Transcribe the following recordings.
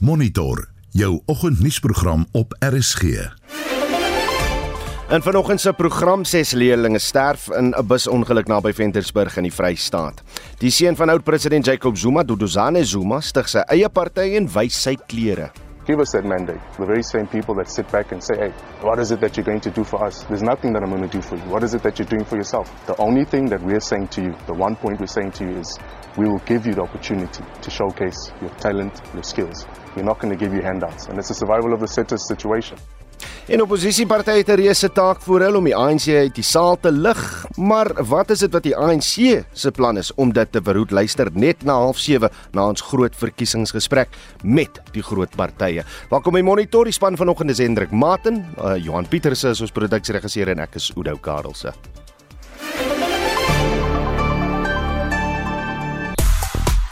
Monitor jou oggendnuusprogram op RSG. En vanoggend se program ses leerlinge sterf in 'n busongeluk naby Ventersburg in die Vrystaat. Die seun van oud-president Jacob Zuma, Duduzane Zuma, stig sy eie party en wys sy klere. Give us that mandate. The very same people that sit back and say, hey, what is it that you're going to do for us? There's nothing that I'm going to do for you. What is it that you're doing for yourself? The only thing that we're saying to you, the one point we're saying to you is, we will give you the opportunity to showcase your talent, your skills. We're not going to give you handouts. And it's a survival of the fittest situation. En oppositiepartye het 'n reuse taak voor hulle om die ANC uit die saal te lig, maar wat is dit wat die ANC se plan is om dit te verhoed? Luister net na 07:30 na ons groot verkiesingsgesprek met die groot partye. Welkom by Monitor, die span vanoggend is Hendrik Maten, uh, Johan Pieterse is ons produksieregisseur en ek is Udo Karelse.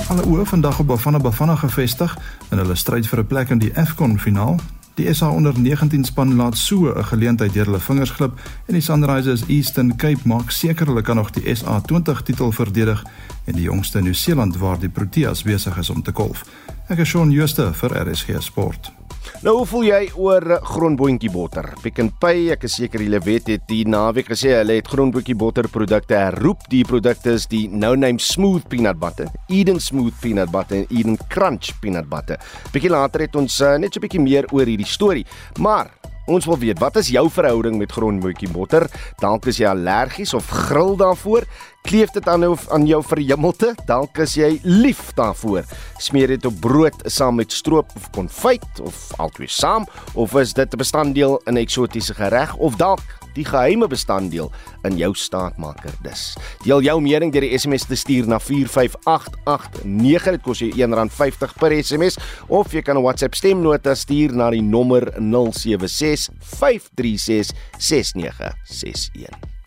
Alle oë vandag op Bafana Bafana gevestig in hulle stryd vir 'n plek in die AFCON finaal. Die SA onder 19 span laat so 'n geleentheid deur hulle vingers glip en die Sunrisers Eastern Cape maak seker hulle kan nog die SA 20 titel verdedig en die jongste Nieu-Seeland waar die Proteas besig is om te kolf. Ek is Shaun Schuster vir RSG Sport. Nou hoe voel jy oor groenboontjie botter? Pick n Pay, ek is seker julle weet het die naweek gesê hulle het groenboontjie botter produkte herroep. Die produkte is die No Name Smooth Peanut Butter, Eden Smooth Peanut Butter en Eden Crunch Peanut Butter. Bietjie later het ons uh, net so 'n bietjie meer oor hierdie storie. Maar Ons wil weet, wat is jou verhouding met grondbootjie botter? Dalk is jy allergies of gril daarvoor? Kleef dit aan jou aan jou verjemmelte? Dalk is jy lief daarvoor. Smeer dit op brood saam met stroop of konfyt of albei saam of is dit 'n bestanddeel in 'n eksotiese gereg of dalk die geheime bestanddeel in jou staatmaker dis. Deel jou mening deur die SMS te stuur na 45889. Dit kos jou R1.50 per SMS of jy kan 'n WhatsApp stemnota stuur na die nommer 076 536 6961.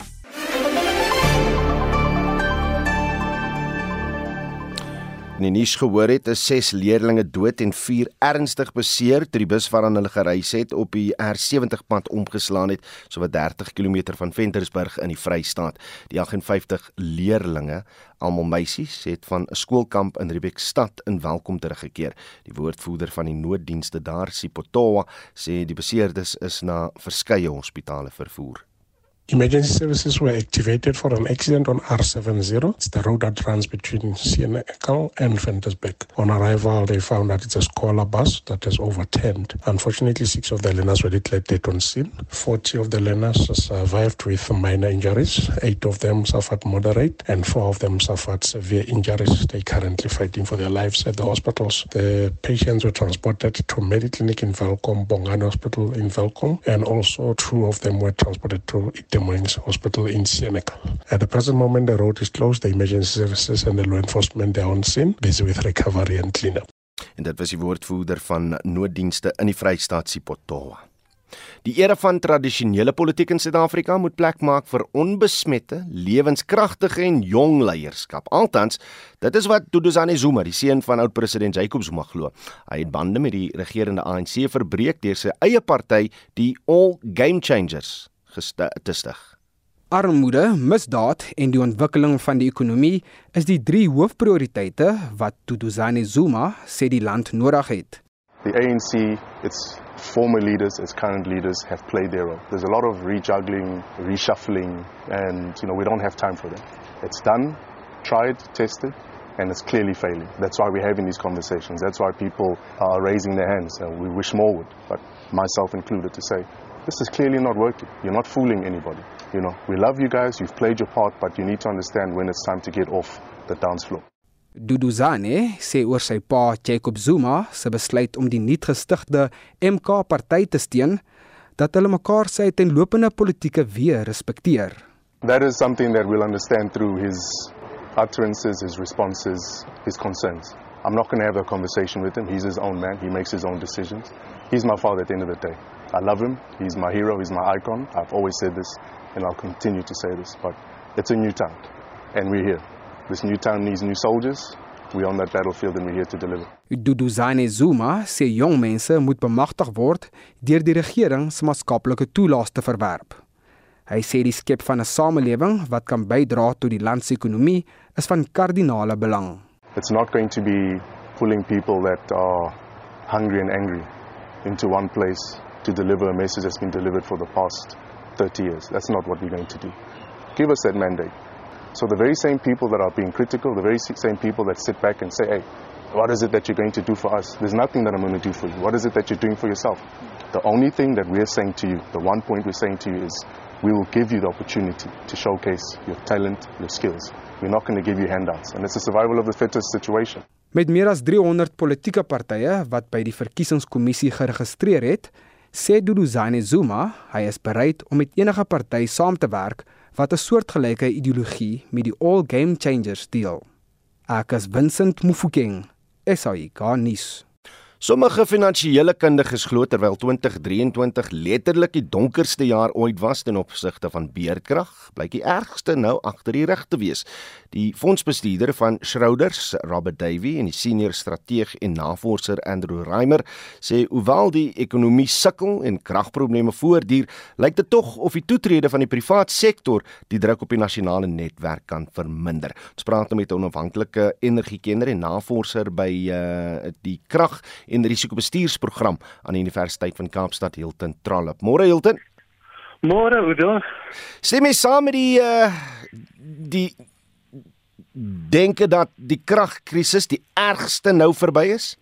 In die nuus gehoor het, is 6 leerdlinge dood en 4 ernstig beseer toe die bus waaraan hulle gereis het op die R70 pad omgeslaan het, sowat 30 km van Ventersburg in die Vrystaat. Die 58 leerdlinge, almal meisies, het van 'n skoolkamp in Riebekstad in Welkom teruggekeer. Die woordvoerder van die nooddienste daar, Sipotowa, sê die beseerdes is na verskeie hospitale vervoer. Emergency services were activated for an accident on R70. It's the road that runs between Sienekal and Ventersburg. On arrival, they found that it's a scholar bus that has overturned. Unfortunately, six of the learners were declared dead on scene. 40 of the learners survived with minor injuries. Eight of them suffered moderate, and four of them suffered severe injuries. They're currently fighting for their lives at the hospitals. The patients were transported to Mediclinic in Velkom, Bongani Hospital in Velkom, and also two of them were transported to Itemoins Hospital in Senegal. At the present moment, the road is closed. The emergency services and the law enforcement are on scene, busy with recovery and cleanup. En dit was die woordvoerder van nooddienste in die Vrystaat Sipotowa. Die era van tradisionele politiek in Suid-Afrika moet plek maak vir onbesmette, lewenskragtige en jong leierskap. Altans, dit is wat Duduzane Zuma, die seun van oud-president Jacob Zuma glo. Hy het bande met die regerende ANC verbreek deur sy eie party, die All Game Changers, te stig. Armoede, misdaad en die ontwikkeling van die ekonomie is die drie hoofprioriteite wat Duduzane Zuma sê die land nodig het. The ANC, its former leaders, its current leaders have played their role. There's a lot of rejuggling, reshuffling and you know, we don't have time for that. It's done, tried, tested and it's clearly failing. That's why we're having these conversations. That's why people are raising their hands and we wish more would, but myself included to say this is clearly not working. You're not fooling anybody. You know, we love you guys, you've played your part, but you need to understand when it's time to get off the dance floor. Duduzane sê oor sy pa Jacob Zuma se besluit om die nuutgestigte MK party te steun dat hulle mekaar se uiteenlopende politieke weë respekteer. That is something that we'll understand through his utterances, his responses, his concerns. I'm not going to have a conversation with him. He's his own man. He makes his own decisions. He's my father at the end of the day. I love him. He's my hero. He's my icon. I've always said this, and I'll continue to say this. But it's a new town, and we're here. This new town needs new soldiers. We're on that battlefield, and we're here to deliver. Duduzane Zuma sê jong mense moet bemagtig word deur die regering se maatskaplike toelaas te verwerp. Hy sê die skep van 'n samelewing wat kan bydra tot die land se ekonomie is van kardinale belang. It's not going to be pulling people that are hungry and angry into one place to deliver a message that's been delivered for the past 30 years. That's not what we're going to do. Give us that mandate. So the very same people that are being critical, the very same people that sit back and say, hey, what is it that you're going to do for us? There's nothing that I'm going to do for you. What is it that you're doing for yourself? The only thing that we're saying to you, the one point we're saying to you is we will give you the opportunity to showcase your talent, your skills. We're not going to give you handouts. And it's a survival of the fittest situation. Met meer as 300 politieke partye wat by die verkiesingskommissie geregistreer het, sê Duduzane Zuma hy is bereid om met enige party saam te werk wat 'n soortgelyke ideologie met die All Game Changers deel. Ek is Vincent Mufokeng, SAICA nuus. Sommige finansiële kundiges glo terwyl 2023 letterlik die donkerste jaar ooit was ten opsigte van beerkrag, blyk die ergste nou agter die rug te wees. Die fondsbestuurder van Schroders, Robert Davey en die senior strateeg en navorser Andrew Reimer sê hoewel die ekonomie sukkel en kragprobleme voortduur, lyk dit tog of die toetrede van die privaat sektor die druk op die nasionale netwerk kan verminder. Ons praat nou met 'n onafhanklike energiekenner en navorser by uh, die krag en risikobestuursprogram aan die Universiteit van Kaapstad Hilton Trollop. Môre Hilton. Môre Udo. Stem jy saam met die uh die denke dat die kragkrisis die ergste nou verby is?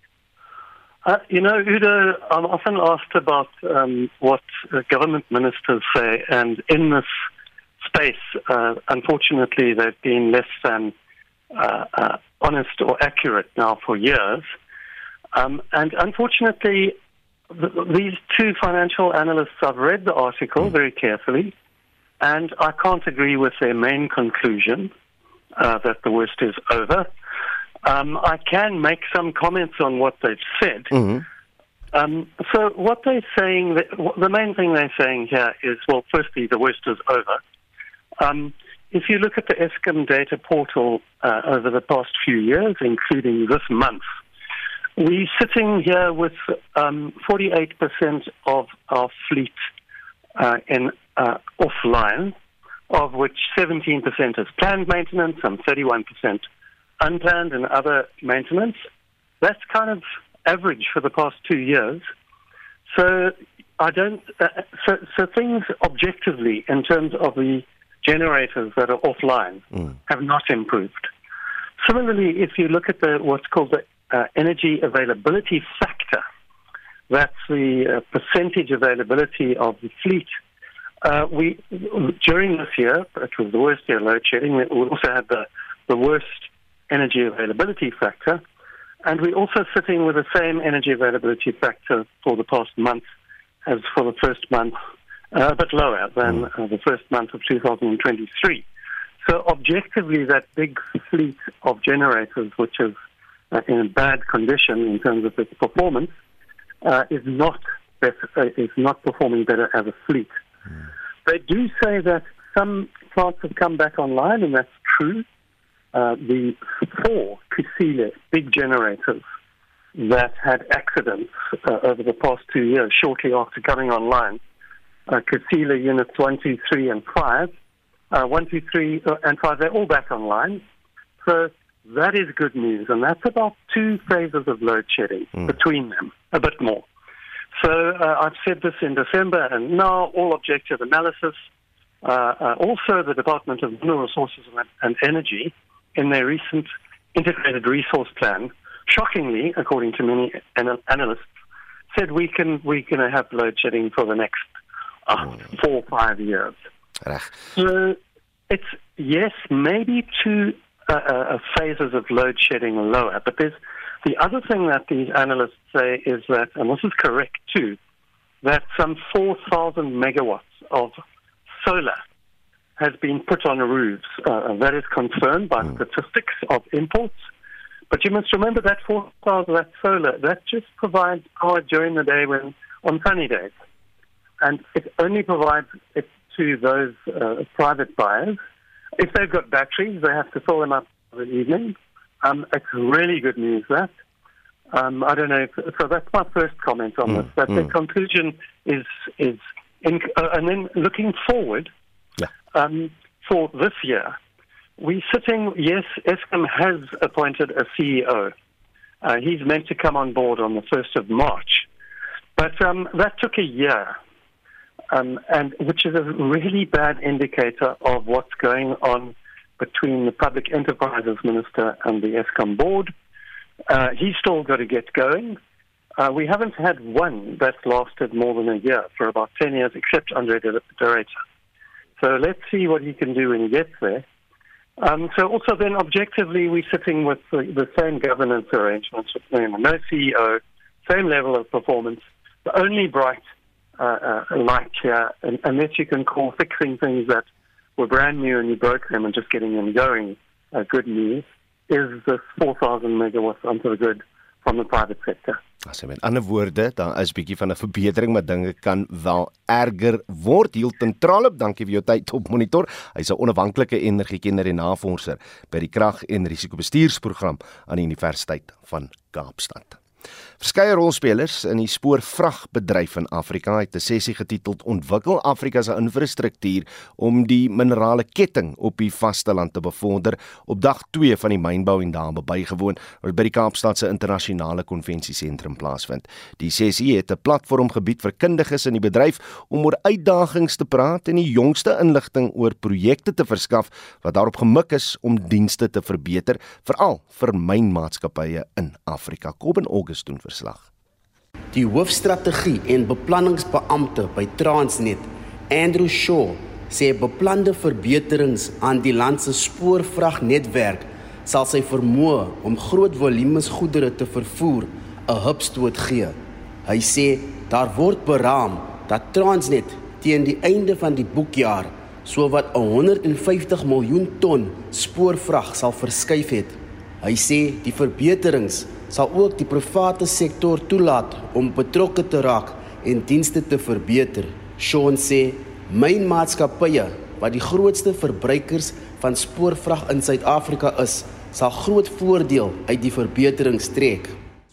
Uh, you know, Udo, I'm often asked about um, what uh, government ministers say, and in this space, uh, unfortunately, they've been less than uh, uh, honest or accurate now for years. Um, and unfortunately, th- these two financial analysts, I've read the article very carefully, and I can't agree with their main conclusion uh, that the worst is over. Um, I can make some comments on what they've said. Mhm. Um, so what they're saying, the main thing they're saying here is, well, firstly, the worst is over. Um, if you look at the ESCOM data portal uh, over the past few years, including this month, we're sitting here with um, 48% of our fleet uh, in uh, offline, of which 17% is planned maintenance and 31% unplanned and other maintenance. That's kind of average for the past two years. So I don't. Uh, so, so things objectively, in terms of the generators that are offline, Mm. have not improved. Similarly, if you look at the what's called the uh, energy availability factor, that's the uh, percentage availability of the fleet. Uh, we during this year, it was the worst year load shedding. We also had the the worst energy availability factor, and we're also sitting with the same energy availability factor for the past month as for the first month, uh, but lower than uh, the first month of 2023. So objectively, that big fleet of generators, which is uh, in a bad condition in terms of its performance, uh, is not better, uh, is not performing better as a fleet. They do say that some plants have come back online, and that's true. Uh, the four Kusile big generators that had accidents uh, over the past two years, shortly after coming online, uh, Kusile units one, two, three, and five, uh, one, two, three, uh, and five, they're all back online. So that is good news, and that's about two phases of load shedding between them, a bit more. So uh, I've said this in December, and now all objective analysis, uh, uh, also the Department of Mineral Resources and, and Energy, in their recent integrated resource plan, shockingly, according to many anal- analysts, said we can we're going to have load shedding for the next uh, four or five years. So it's yes, maybe two uh, uh, phases of load shedding lower, but there's the other thing that these analysts say is that, and this is correct too, that some 4,000 megawatts of solar has been put on roofs. Uh, and that is confirmed by statistics of imports. But you must remember that 4,000, that solar, that just provides power during the day when on sunny days. And it only provides it to those uh, private buyers. If they've got batteries, they have to fill them up in the evening. Um, it's really good news that. Um, I don't know. If, so that's my first comment on this. That the conclusion is is, in, uh, and then looking forward Yeah. um, for this year, we're sitting. Yes, Eskom has appointed a CEO, Uh, he's meant to come on board on the 1st of March. But um, that took a year, um, and which is a really bad indicator of what's going on between the Public Enterprises Minister and the ESCOM board. Uh, he's still got to get going. Uh, we haven't had one that's lasted more than a year for about 10 years, except Andre de Ruyter. So let's see what he can do when he gets there. Um, so also then objectively, we're sitting with the, the same governance arrangements with no CEO, same level of performance. The only bright uh, uh, light here, unless you can call fixing things that were brand new and you broke them and just getting them going, uh, good news, is this 4,000 megawatts onto the grid from the private sector. As in ander woorde, daar is bietjie van 'n verbetering, maar dinge kan wel erger word. Hilton Trollop, dankie vir jou tyd op monitor. Hy's 'n onafhanklike energiekenner en navorser by die krag- en risikobestuursprogram aan die Universiteit van Kaapstad. Verskeie rolspelers in die spoorvragbedryf in Afrika het 'n sessie getiteld Ontwikkel Afrika se infrastruktuur om die minerale ketting op die vasteland te bevorder op dag 2 van die mynbou en daarbe bygewoon wat by die Kaapstad se internasionale konvensiesentrum plaasvind. Die sessie het 'n platform gebied vir kundiges in die bedryf om oor uitdagings te praat en die jongste inligting oor projekte te verskaf wat daarop gemik is om dienste te verbeter, veral vir mynmaatskappye in Afrika. Kobben August doen verslag. Die hoofstrategie en beplanningsbeampte by Transnet, Andrew Shaw, sê beplande verbeterings aan die land se spoorvragnetwerk sal sy vermoë om groot volumes goedere te vervoer 'n hupstoot gee. Hy sê daar word beraam dat Transnet teen die einde van die boekjaar sowat 150 miljoen ton spoorvrag sal verskuif het. Hy sê die verbeterings sal ook die private sektor toelaat om betrokke te raak en dienste te verbeter. Sean sê mynmaatskappye wat die grootste verbruikers van spoorvrag in Suid-Afrika is, sal groot voordeel uit die verbeterings trek.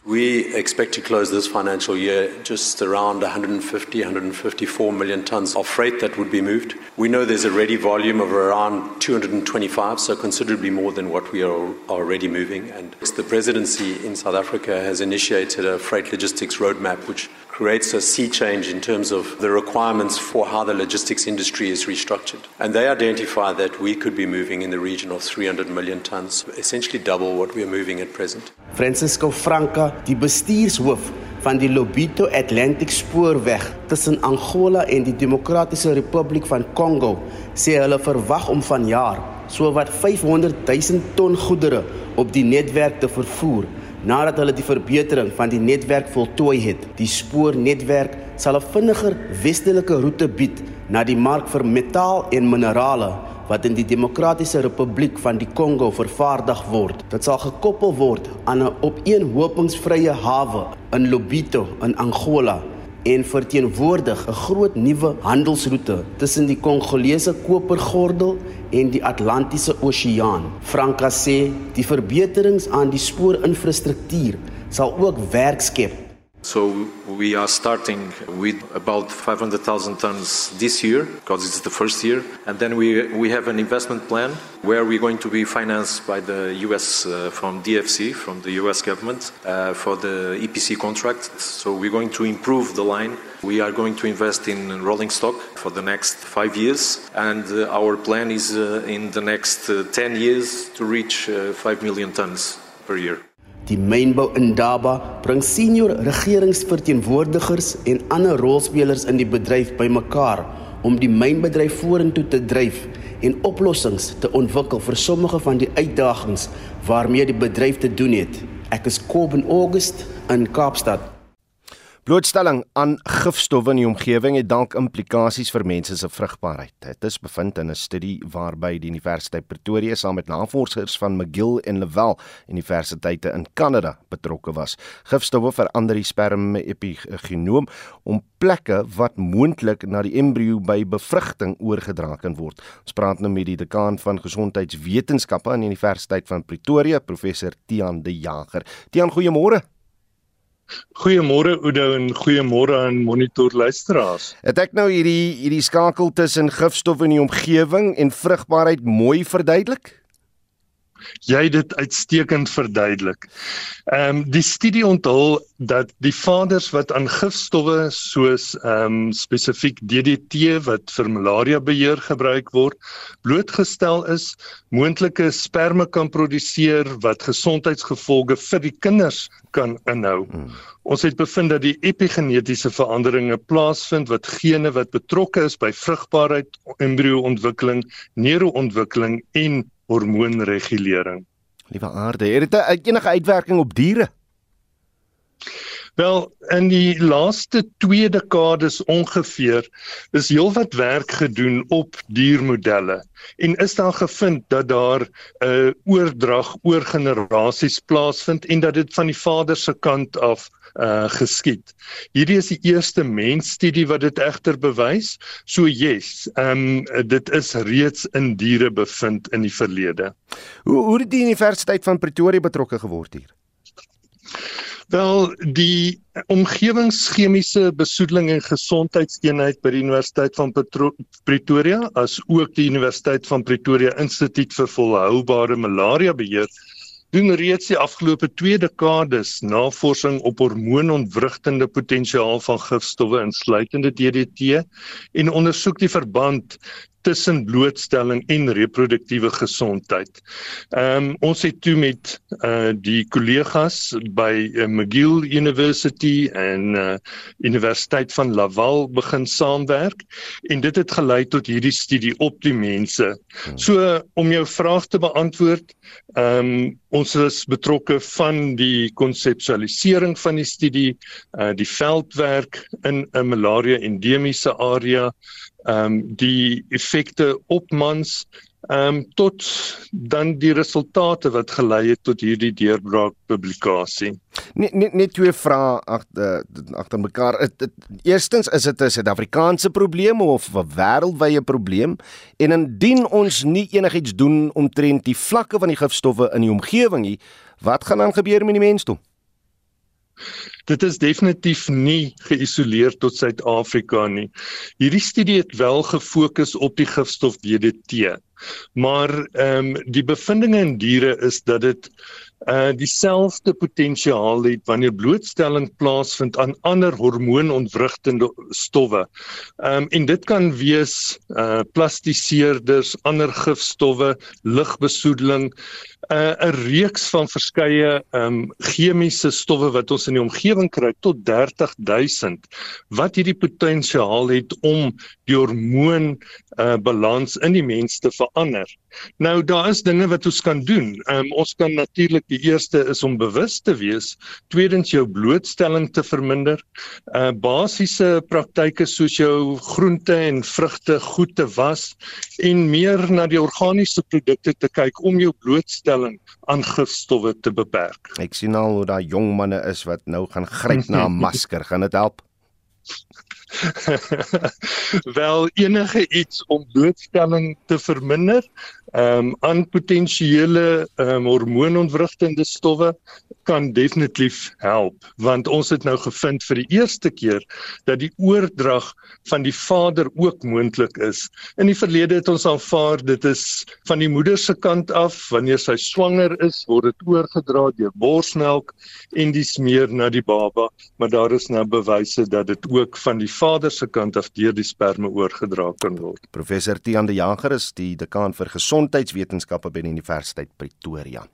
We expect to close this financial year just around 150, 154 million tons of freight that would be moved. We know there's a ready volume of around 225, so considerably more than what we are already moving. And the presidency in South Africa has initiated a freight logistics roadmap, which creates a sea change in terms of the requirements for how the logistics industry is restructured. And they identify that we could be moving in the region of 300 million tons, essentially double what we are moving at present. Francisco Franca, die bestuurshoof van die Lobito Atlantic Spoorweg tussen Angola en die Demokratiese Republiek van Kongo, sê hulle verwag om vanjaar sowat 500 000 ton goedere op die netwerk te vervoer nadat hulle die verbetering van die netwerk voltooi het. Die spoornetwerk sal 'n vinniger westelike roete bied na die mark vir metaal en minerale wat in die Demokratiese Republiek van die Kongo vervaardig word. Dit sal gekoppel word aan 'n opeenhopingsvrye hawe in Lobito in Angola en verteenwoordig 'n groot nuwe handelsroete tussen die Kongolese kopergordel en die Atlantiese Oseaan. Franka sê die verbeterings aan die spoorinfrastruktuur sal ook werk skep So we are starting with about 500,000 tons this year because it's the first year, and then we we have an investment plan where we're going to be financed by the U.S. Uh, from DFC from the U.S. government uh, for the EPC contract. So we're going to improve the line. We are going to invest in rolling stock for the next five years, and uh, our plan is uh, in the next uh, 10 years to reach uh, 5 million tons per year. Die mynbou in Daba bring senior regeringsverteenwoordigers en ander rolspelers in die bedryf bymekaar om die mynbedryf vorentoe te dryf en oplossings te ontwikkel vir sommige van die uitdagings waarmee die bedryf te doen het. Ek is Kobben August in Kaapstad. Blootstelling aan gifstowwe in die omgewing het dalk implikasies vir mense se vrugbaarheid. Dit is bevind in 'n studie waarby die Universiteit Pretoria saam met navorsers van McGill en Laval Universiteite in Kanada betrokke was. Gifstowwe verander die sperm epigenoom om plekke wat moontlik na die embrio by bevrugting oorgedra kan word. Ons praat nou met die dekaan van gesondheidswetenskappe aan die Universiteit van Pretoria, professor Tiaan De Jager. Tiaan, goeiemôre. Goeiemôre Oudo en goeiemôre aan monitor luisteraars. Het ek nou hierdie hierdie skakel tussen gifstof in die omgewing en vrugbaarheid mooi verduidelik? Jy het dit uitstekend verduidelik. Ehm um, die studie onthul dat die vaders wat aan gifstowwe soos ehm um, spesifiek DDT wat vir malaria beheer gebruik word, blootgestel is, moontlike sperma kan produseer wat gesondheidsgevolge vir die kinders kan inhou. Hmm. Ons het bevind dat die epigenetiese veranderinge plaasvind wat gene wat betrokke is by vrugbaarheid, embryo-ontwikkeling, neuroontwikkeling en hormoonregulering. Liewe aarde, het dit enige uitwerking op diere? Wel, in die laaste 2 dekades ongeveer is heelwat werk gedoen op diermodelle en is daar gevind dat daar 'n uh, oordrag oor generasies plaasvind en dat dit van die vader se kant af uh geskied. Hierdie is die eerste mensstudie wat dit egter bewys. So yes, ehm um, dit is reeds in diere bevind in die verlede. Hoe hoe het die Universiteit van Pretoria betrokke geword hier? Wel die omgewingschemiese besoedeling en gesondheidseenheid by die Universiteit van Pretoria as ook die Universiteit van Pretoria Instituut vir Volhoubare Malaria Beheer doen reeds die afgelope 2 dekades navorsing op hormoonontwrigtende potensiaal van gifstowwe insluitende DDT en ondersoek die verband tussen blootstelling en reproduktiewe gesondheid. Ehm um, ons het toe met uh die kollegas by uh, McGill University en uh Universiteit van Laval begin saamwerk en dit het gelei tot hierdie studie op die mense. So om jou vraag te beantwoord, ehm um, ons is betrokke van die konseptualisering van die studie, uh die veldwerk in 'n malaria endemiese area ehm um, die effekte op mans ehm um, tot dan die resultate wat gelei het tot hierdie deurbraak publikasie. Net net net twee vrae agter agter mekaar. Eerstens is dit 'n Suid-Afrikaanse probleem of 'n wêreldwye probleem? En indien ons nie enigiets doen omtrent die vlakke van die gifstowwe in die omgewing nie, wat gaan dan gebeur met die mensdom? Dit is definitief nie geïsoleer tot Suid-Afrika nie. Hierdie studie het wel gefokus op die gifstof DDT. Maar ehm um, die bevindinge in diere is dat dit uh dieselfde potensiaal het wanneer blootstelling plaasvind aan ander hormoonontwrigtende stowwe. Ehm um, en dit kan wees uh plastiseerders, ander gifstowwe, lugbesoedeling, 'n uh, 'n reeks van verskeie ehm um, chemiese stowwe wat ons in die omgewing kry tot 30000 wat hierdie potensiaal het om die hormoon uh balans in die mens te verander. Nou daar is dinge wat ons kan doen. Um, ons kan natuurlik die eerste is om bewus te wees, tweedens jou blootstelling te verminder. Uh basiese praktyke soos jou groente en vrugte goed te was en meer na die organiese produkte te kyk om jou blootstelling aan gifstowwe te beperk. Ek sien al hoe daai jong manne is wat nou gaan gryp na 'n masker. Gaan dit help? wel enige iets om blootstelling te verminder ehm um, aan potensiële ehm um, hormoonontwrigtende stowwe kan definitief help want ons het nou gevind vir die eerste keer dat die oordrag van die vader ook moontlik is. In die verlede het ons aanvaar dit is van die moeder se kant af wanneer sy swanger is word dit oorgedra deur borsmelk en dis meer na die baba, maar daar is nou bewyse dat dit ook van die vader se kant af deur die sperma oorgedra kan word. Professor Tiaan de Jager is die dekaan vir gesondheidswetenskappe by die Universiteit Pretoria.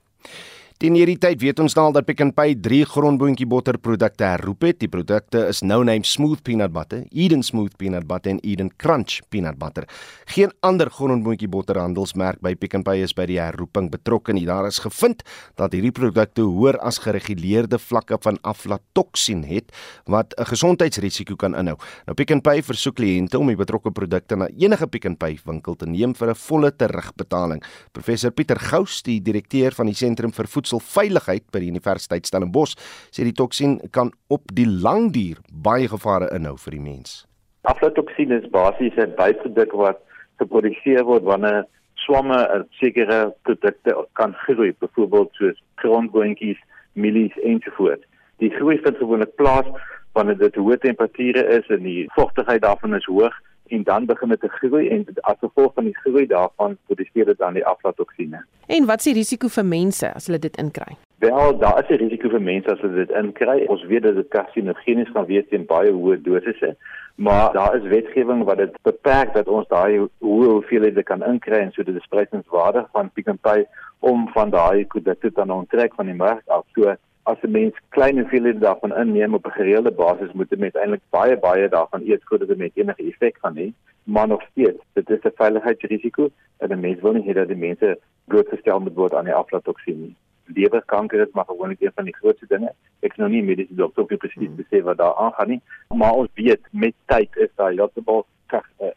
Teen hierdie tyd weet ons nou al dat Pick n Pay 3 grondboontjie botter produkte herroep het. Die produkte is nou name Smooth Peanut Butter, Eden Smooth Peanut Butter en Eden Crunch Peanut Butter. Geen ander grondboontjie botter handelsmerk by Pick n Pay is by die herroeping betrokke nie. Daar is gevind dat hierdie produkte hoër as gereguleerde vlakke van aflatoxin het wat 'n gesondheidsrisiko kan inhou. Nou Pick n Pay versoek kliënte om die betrokke produkte na enige Pick n Pay winkel te neem vir 'n volle terugbetaling. Professor Pieter Gous, die direkteur van die Sentrum vir Voedsel voedselveiligheid by die Universiteit Stellenbosch sê die toksien kan op die lang duur baie gevare inhou vir die mens. Aflatoxin is basies 'n byproduk wat geproduseer word wanneer swamme 'n sekere produkte kan groei, byvoorbeeld soos grondboontjies, mielies ensovoorts. Die groei vind gewoonlik plaas wanneer dit hoë temperature is en die vochtigheid daarvan is hoog en dan begin dit te groei en as gevolg van die groei daarvan produseer dit dan die aflatoksine. En wat is die risiko vir mense as hulle dit inkry? Wel, daar is 'n risiko vir mense as hulle dit inkry. Ons weet dat dit karsinogenies kan wees in baie hoë dosisse, maar daar is wetgewing wat dit beperk dat ons daai hoë hoeveelhede kan inkry en so dit is spreidingswaardig van Pick n Pay om van daai produkte dan onttrek van die mark af. So as 'n mens klein hoeveelhede daarvan inneem op 'n gereelde basis, moet jy eintlik baie baie daarvan eet voordat dit met enige effek gaan hê. Maar nog steeds, dit is 'n veiligheidsrisiko en 'n mens wil nie hê dat die mense blootgestel moet word aan die aflatoksien nie. Lewerkanker is maar gewoonlik een van die grootste dinge. Ek is nou nie mediese dokter om presies te sê wat daar aangaan nie, maar ons weet met tyd is daar heeltemal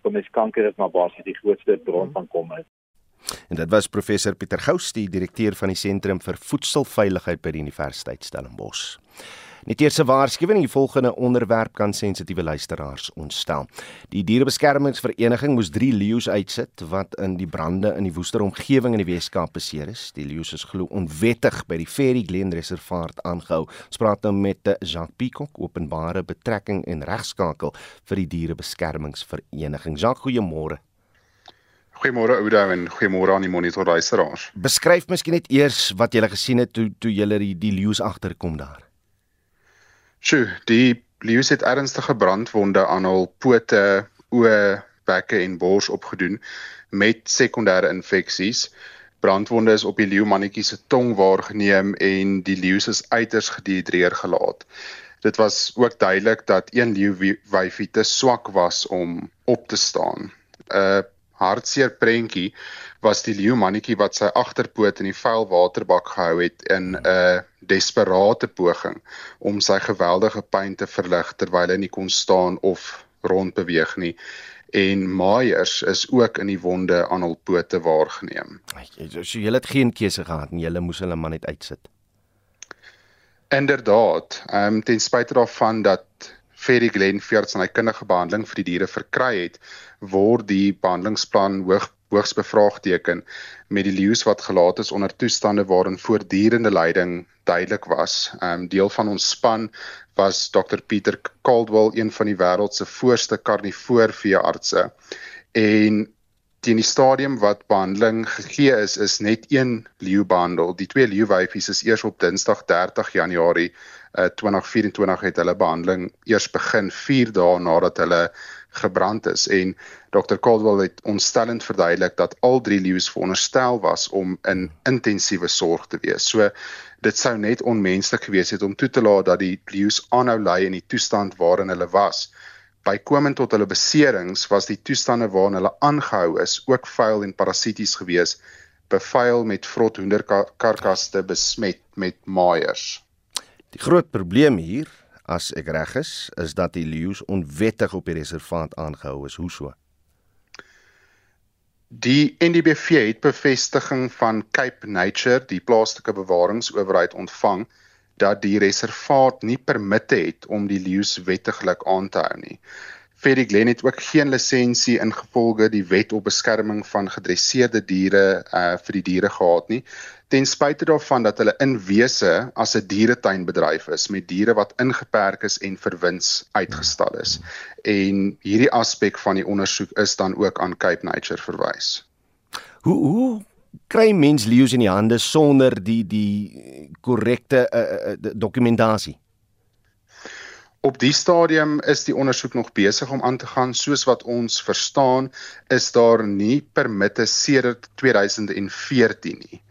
van uh, kanker is maar basies die grootste bron van kommer. En dit was professor Pieter Gous, die direkteur van die Sentrum vir Voedselveiligheid by die Universiteit Stellenbosch. Net eers 'n waarskuwing, die volgende onderwerp kan sensitiewe luisteraars ontstel. Die Dierebeskermingsvereniging moes 3 leeu's uitsit wat in die brande in die Woester omgewing in die Weskaap beseer is. Die leeu's is glo onwettig by die Ferry Glen Reservaat aangehou. Ons praat nou met Jacques Peacock, openbare betrekking en regskakel vir die Dierebeskermingsvereniging. Jacques, goeiemôre. Goeiemôre Oudo en goeiemôre aan die monitor luisteraars. Beskryf miskien net eers wat jy gesien het toe toe jy die, die leeu's agterkom daar. Sjoe, die leeu's het ernstige brandwonde aan hul pote, oë, bekke en bors opgedoen met sekondêre infeksies. Brandwonde is op die leeumannetjie se tong waargeneem en die leeu's is uiters gedehidreer gelaat. Dit was ook duidelik dat een leeuwyfie te swak was om op te staan. 'n uh, hartseer prentjie was die leeu mannetjie wat sy agterpoot in die vuil waterbak gehou het in 'n desperate poging om sy geweldige pyn te verlig terwyl hy nie kon staan of rondbeweeg nie en maaiers is ook in die wonde aan hul pote waargeneem. So jy het geen keuse gehad en jy moes hulle maar net uitsit. Inderdaad, ehm um, ten spyte daarvan dat Ferry Glen veerts en hy kundige behandeling vir die diere verkry het, word die behandelingsplan hoog hoogs bevraagteken met die leeu's wat gelaat is onder toestande waarin voortdurende lyding duidelik was. Ehm um, deel van ons span was Dr Pieter Caldwell, een van die wêreld se voorste karnivoor veeartse. En teen die stadium wat behandeling gegee is, is net een leeu behandel. Die twee leeuwyfies is eers op Dinsdag 30 Januarie 2024 het hulle behandeling eers begin 4 dae nadat hulle gebrand is en Dr Caldwell het ontstellend verduidelik dat al drie leeu's veronderstel was om in intensiewe sorg te wees. So dit sou net onmenslik gewees het om toe te laat dat die leeu's aanhou ly in die toestand waarin hulle was. Bykomend tot hulle beserings was die toestande waarin hulle aangehou is ook vuil en parasities gewees, bevuil met vrot hoenderkarkaste besmet met maaiers. Die groot probleem hier, as ek reg is, is dat die leeu's onwettig op die reservaat aangehou is. Hoe so? Die NDBV het bevestiging van Cape Nature, die plaaslike bewaringsowerheid ontvang dat die reservaat nie permitte het om die leeu's wettiglik aan te hou nie. Ferry Glen het ook geen lisensie ingevolge die wet op beskerming van gedresseerde diere uh vir die diere gehad nie ten spyte daarvan dat hulle in wese as 'n dieretuinbedryf is met diere wat ingeperk is en vir wins uitgestal is. En hierdie aspek van die ondersoek is dan ook aan Cape Nature verwys. Hoe hoe kry mens leeu's in die hande sonder die die korrekte uh, uh, dokumentasie? Op die stadium is die ondersoek nog besig om aan te gaan. Soos wat ons verstaan, is daar nie permitte sedert 2014 nie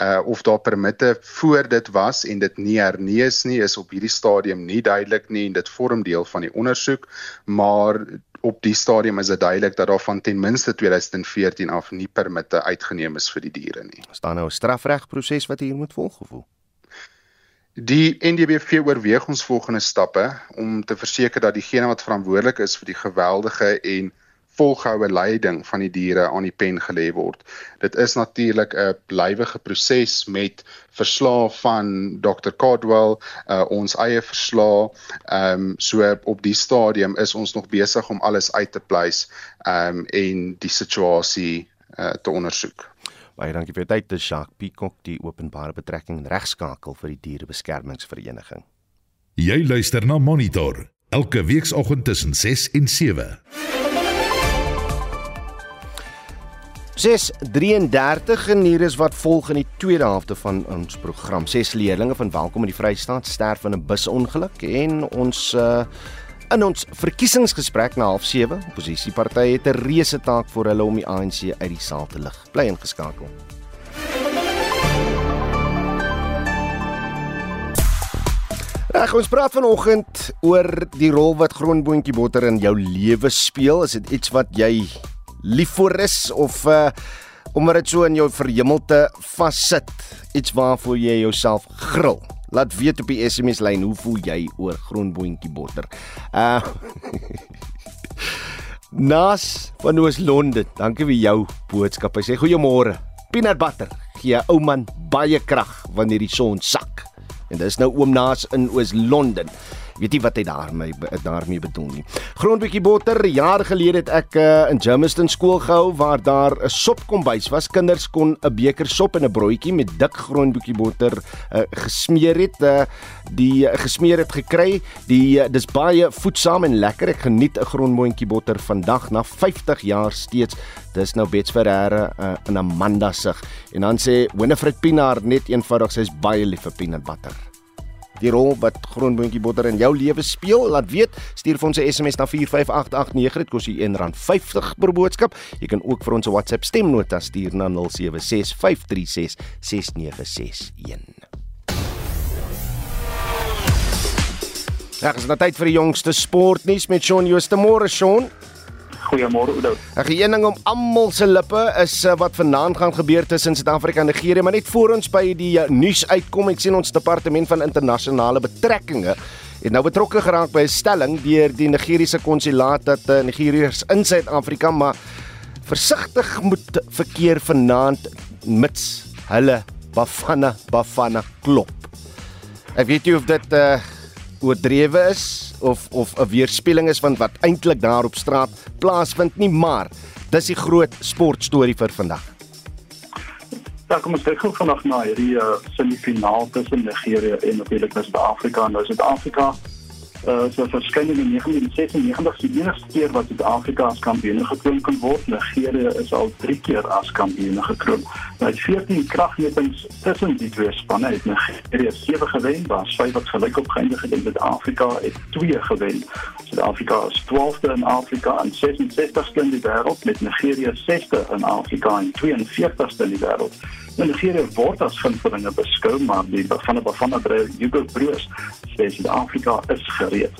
uh of daar permitte voor dit was en dit nie hernees nie is op hierdie stadium nie duidelik nie en dit vorm deel van die ondersoek maar op die stadium is dit duidelik dat daar van ten minste 2014 af nie permitte uitgeneem is vir die diere nie. Is daar nou 'n strafregproses wat hier moet volg gevoel? Die NDBV oorweeg ons volgende stappe om te verseker dat diegene wat verantwoordelik is vir die geweldige en volgehoue leiding van die diere aan die pen gelê word. Dit is natuurlik 'n blywige proses met verslae van Dr. Caldwell, uh, ons eie verslae. Ehm um, so op die stadium is ons nog besig om alles uit te pleis ehm um, en die situasie uh, te ondersoek. Baie dankie vir tyd, dis Jacques Peacock, die openbare betrekking en regskakel vir die dierebeskermingsvereniging. Jy luister na Monitor elke weekoggend tussen 6 en 7. 6:33 en hier is wat volg in die tweede helfte van ons program. Ses leerders van Welkom in die Vrystaat sterf in 'n busongeluk en ons uh in ons verkiesingsgesprek na 07:30 oppositiepartye het 'n reuse taak vir hulle om die ANC uit die saal te lig. Bly ingeskakel. Reg, ons praat vanoggend oor die rol wat grondboontjie botter in jou lewe speel. Is dit iets wat jy lief vir is of uh omdat dit so in jou verhemelte vassit, iets waarvoor jy jouself gril? Laat weet op die SMS lyn hoe voel jy oor grondboontjie botter. Uh Nas van Oos-London. Dankie vir jou boodskap. Hy sê goeiemôre. Peanut butter gee ou man baie krag wanneer die son sak. En dis nou oom Naas in Oos-London. Weet nie wat hy daarmee daarmee bedoel nie. Grondbietjie botter, jaar gelede het ek uh, in Germiston skool gehou waar daar 'n sopkombuis was. Kinders kon 'n beker sop en 'n broodjie met dik grondbietjie botter uh, gesmeer het. Uh, die uh, gesmeer het gekry. Die uh, dis baie voedsaam en lekker. Ek geniet 'n grondboontjie botter vandag na 50 jaar steeds. Dis nou Bets Ferreira uh, in Amanda se. En dan sê Winifred Pinaar net eenvoudig sy is baie lief vir peanut butter die rol wat grondboontjie botter in jou lewe speel. Laat weet, stuur vir ons 'n SMS na 45889. Dit kos jou R1.50 per boodskap. Jy kan ook vir ons 'n WhatsApp stemnota stuur na 0765366961. Ja, dis nou tyd vir die jongste sportnuus met Shaun Jooste. Môre Shaun. Goeiemôre Oudo. 'n Geening om almal se lippe is uh, wat vanaand gaan gebeur tussen Suid-Afrika en Nigerië, maar net voor ons by die uh, nuus uitkom, ek sien ons departement van internasionale betrekkinge het nou betrokke geraak by 'n stelling deur die Nigeriese konsulaat dat uh, Nigeriërs in Suid-Afrika maar versigtig moet verkeer vanaand mits hulle Bafana Bafana klop. Ek weet nie of dit uh, oordrewe is of of 'n weerspieëling is van wat eintlik daar op straat plaasvind nie, maar dis die groot sportstorie vir vandag. Ja, kom ons kyk gou vanaand na hierdie uh, semifinaal tussen Nigerië en natuurlik Suid-Afrika. Nou Suid-Afrika uh so verskyn in 1996 die enigste keer wat Suid-Afrika as kampioen gekroon kan word. Nigerië is al 3 keer as kampioen gekroon. Nou 14 kragmetings tussen die twee spanne het Nigerië 7 gewen, waar 5 wat gelyk op geëindig het en Suid-Afrika het 2 gewen. Suid-Afrika is 12de in Afrika en 66ste in die wêreld met Nigerië 6de in Afrika en 42ste in die wêreld. Nigeria word as gunstelinge beskou, maar die Bafana Bafana dryf Hugo Broos sê Suid-Afrika is gereed.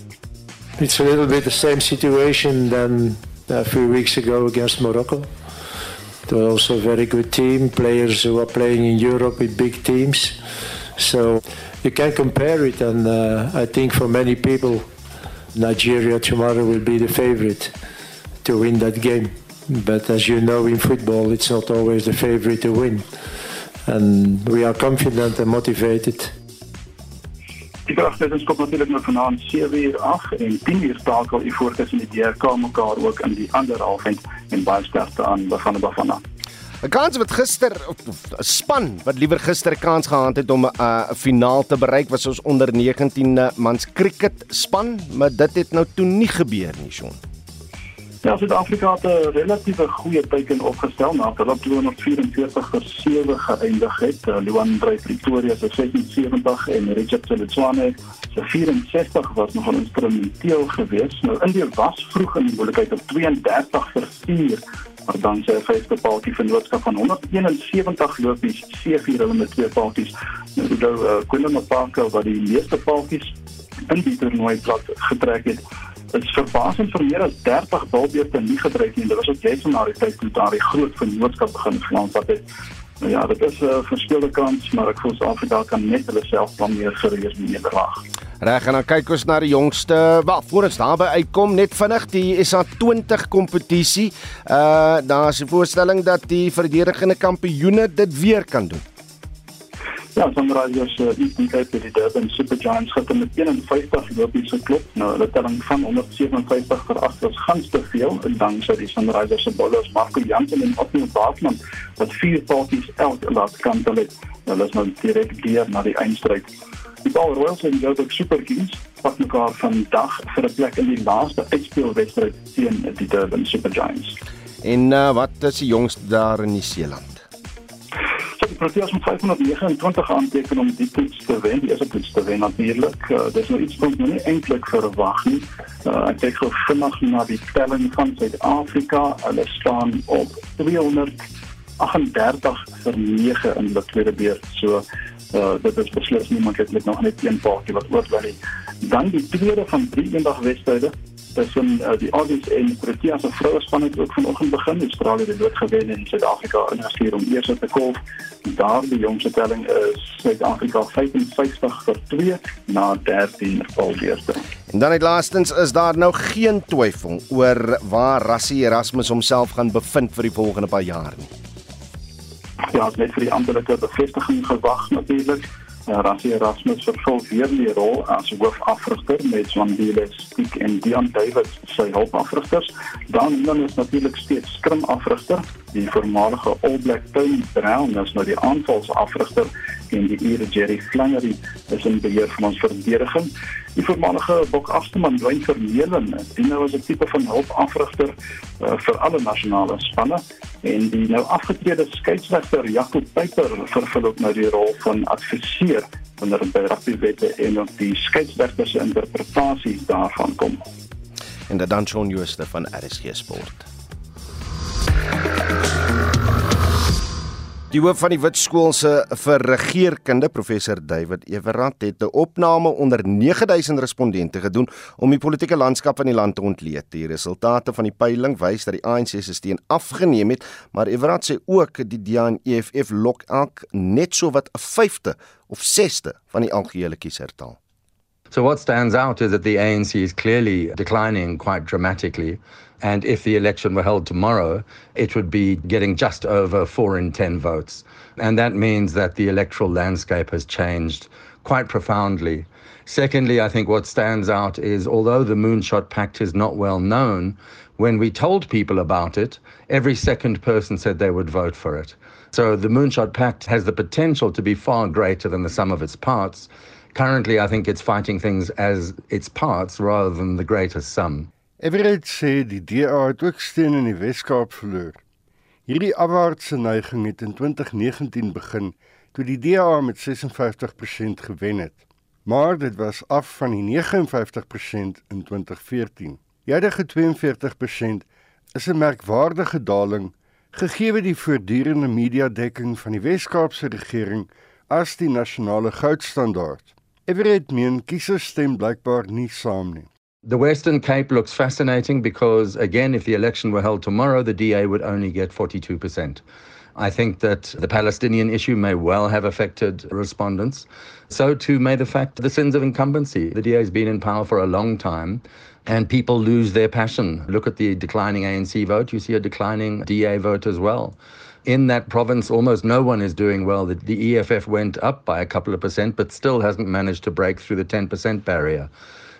It's a little bit the same situation than a few weeks ago against Morocco. They're also a very good team, players who are playing in Europe with big teams. So you can compare it, and uh, I think for many people, Nigeria tomorrow will be the favorite to win that game. But as you know, in football, it's not always the favorite to win. And we are confident and motivated. Die kragtens kom natuurlik nou vanaand 7 uur af en 10 uur stakel u voor tussen die DRK mekaar ook in die ander halfend en baie sterkte aan Bafana Bafana. 'n Kans wat gister 'n span wat liewer gister kans gehad het om 'n uh, finaal te bereik was ons onder 19 mans cricket span, maar dit het nou toe nie gebeur nie, Shaun. Ja, Suid-Afrika het 'n relatiewe goeie teiken opgestel na hulle 244 vir 7 geëindig het. Uh, Luan Drey Pretoria se 76 en Richard Tseletswane se 64 was nogal instrumenteel geweest. Nou Indië was vroeg in die moeilikheid op 32 vir 4 maar dan sy vyfde paaltjie vennootskap van 171 lopies, seëvier hulle met twee paaltjies. Nou Udo uh, Quinlan Mapaka wat die meeste paaltjies in die toernooi plat getrek het Dit is verbasend vir meer as 30 balbeurte nie gedryf nie. Dit was ook juist na die tyd toe daar die groot vennootskap begin Frans wat het. Nou ja, dit is 'n uh, verskillende kans, maar ek voel Suid-Afrika kan net hulle self plan meer serieus nederlaag. Reg en dan kyk ons na die jongste, wel, voor ons daarby uitkom net vinnig die SA20 kompetisie. Uh daar's 'n voorstelling dat die verdedigende kampioene dit weer kan doen. Ja, Sunrisers uh, is nie kyk vir die Durban Super Giants het met 51 lopies geklop. Nou, hulle telling van 157 vir 8 was gans te veel en dan sou die Sunrisers se bowlers Marco Jansen en Otto Baartman wat vier paadjies elk laat kantel het. Hulle is nou direk deur na die eindstryd. Die Ball Royals en Joburg Super Kings pak mekaar vandag vir 'n plek in die laaste uitspelwedstryd teen die Durban Super Giants. En uh, wat is die jongste daar in Nieu-Seeland? Die Proteas met 529 aanteken om die toets te wen, die eerste toets te wen natuurlik. Uh, dis nou iets wat nie eintlik verwag nie. Uh, ek kyk gou vinnig na die telling van Suid-Afrika. Hulle staan op 238 vir 9 in die tweede beurt. So uh, dit is beslis nie maklik nog net een paartjie wat oorbly. Dan die tweede van drie eendag wedstryde tussen uh, die Aussies en Protea se vroue span het ook vanoggend begin. Australië het dood gewen en Suid-Afrika ingestuur om eers te kolf. Daar die jongste telling is Suid-Afrika 55 vir 2 na 13 volbeurte. En dan het laastens is daar nou geen twyfel oor waar Rassie Erasmus homself gaan bevind vir die volgende paar jaar nie. Ja, net vir die amptelike bevestiging gewag natuurlik. Uh, Rassie Erasmus vervul weer die rol as hoofafrigter met Swandile Stiek en Dion Davids sy hulpafrigters. Dan dan is natuurlik steeds skrimafrigter, die voormalige All Black Tony Brown is nou die aanvalsafrigter en die Ire Jerry Flannery is in beheer van ons verdediging. Die voormalige Bok Afsteman Dwayne Vermeulen, die nou as 'n tipe van hulpafrigter uh, vir alle nasionale spanne en die nou afgetrede skeieregter Jacob Pieper vervul ook nou die rol van adviseur wanneer dit by rugby-wette en op die skeieregter se interpretasie daarvan kom. En dan Shaun Jooste van RSG Sport. Die hoof van die Wit Skool se vir regeringskunde, professor David Everard, het 'n opname onder 9000 respondente gedoen om die politieke landskap van die land te ontleed. Die resultate van die peiling wys dat die ANC se steun afgeneem het, maar Everard sê ook die DA en EFF lok elk net so wat 'n vyfde of sesde van die algehele kiesertaal. So what stands out is that the ANC is clearly declining quite dramatically. And if the election were held tomorrow, it would be getting just over four in 10 votes. And that means that the electoral landscape has changed quite profoundly. Secondly, I think what stands out is although the Moonshot Pact is not well known, when we told people about it, every second person said they would vote for it. So the Moonshot Pact has the potential to be far greater than the sum of its parts. Currently, I think it's fighting things as its parts rather than the greater sum. Everett sê die DA het ook steun in die Wes-Kaap verloor. Hierdie afwaartse neiging het in 2019 begin toe die DA met 56% gewen het. Maar dit was af van die 59% in 2014. Die huidige 42% is 'n merkwaardige daling gegee die voortdurende media-dekking van die Wes-Kaapse regering as die nasionale goudstandaard. Everett meen kiesers stem blykbaar nie saam nie. The Western Cape looks fascinating because, again, if the election were held tomorrow, the DA would only get 42%. I think that the Palestinian issue may well have affected respondents. So too may the fact the sins of incumbency. The DA has been in power for a long time and people lose their passion. Look at the declining ANC vote, you see a declining DA vote as well. In that province, almost no one is doing well. The, the EFF went up by a couple of percent, but still hasn't managed to break through the 10% barrier.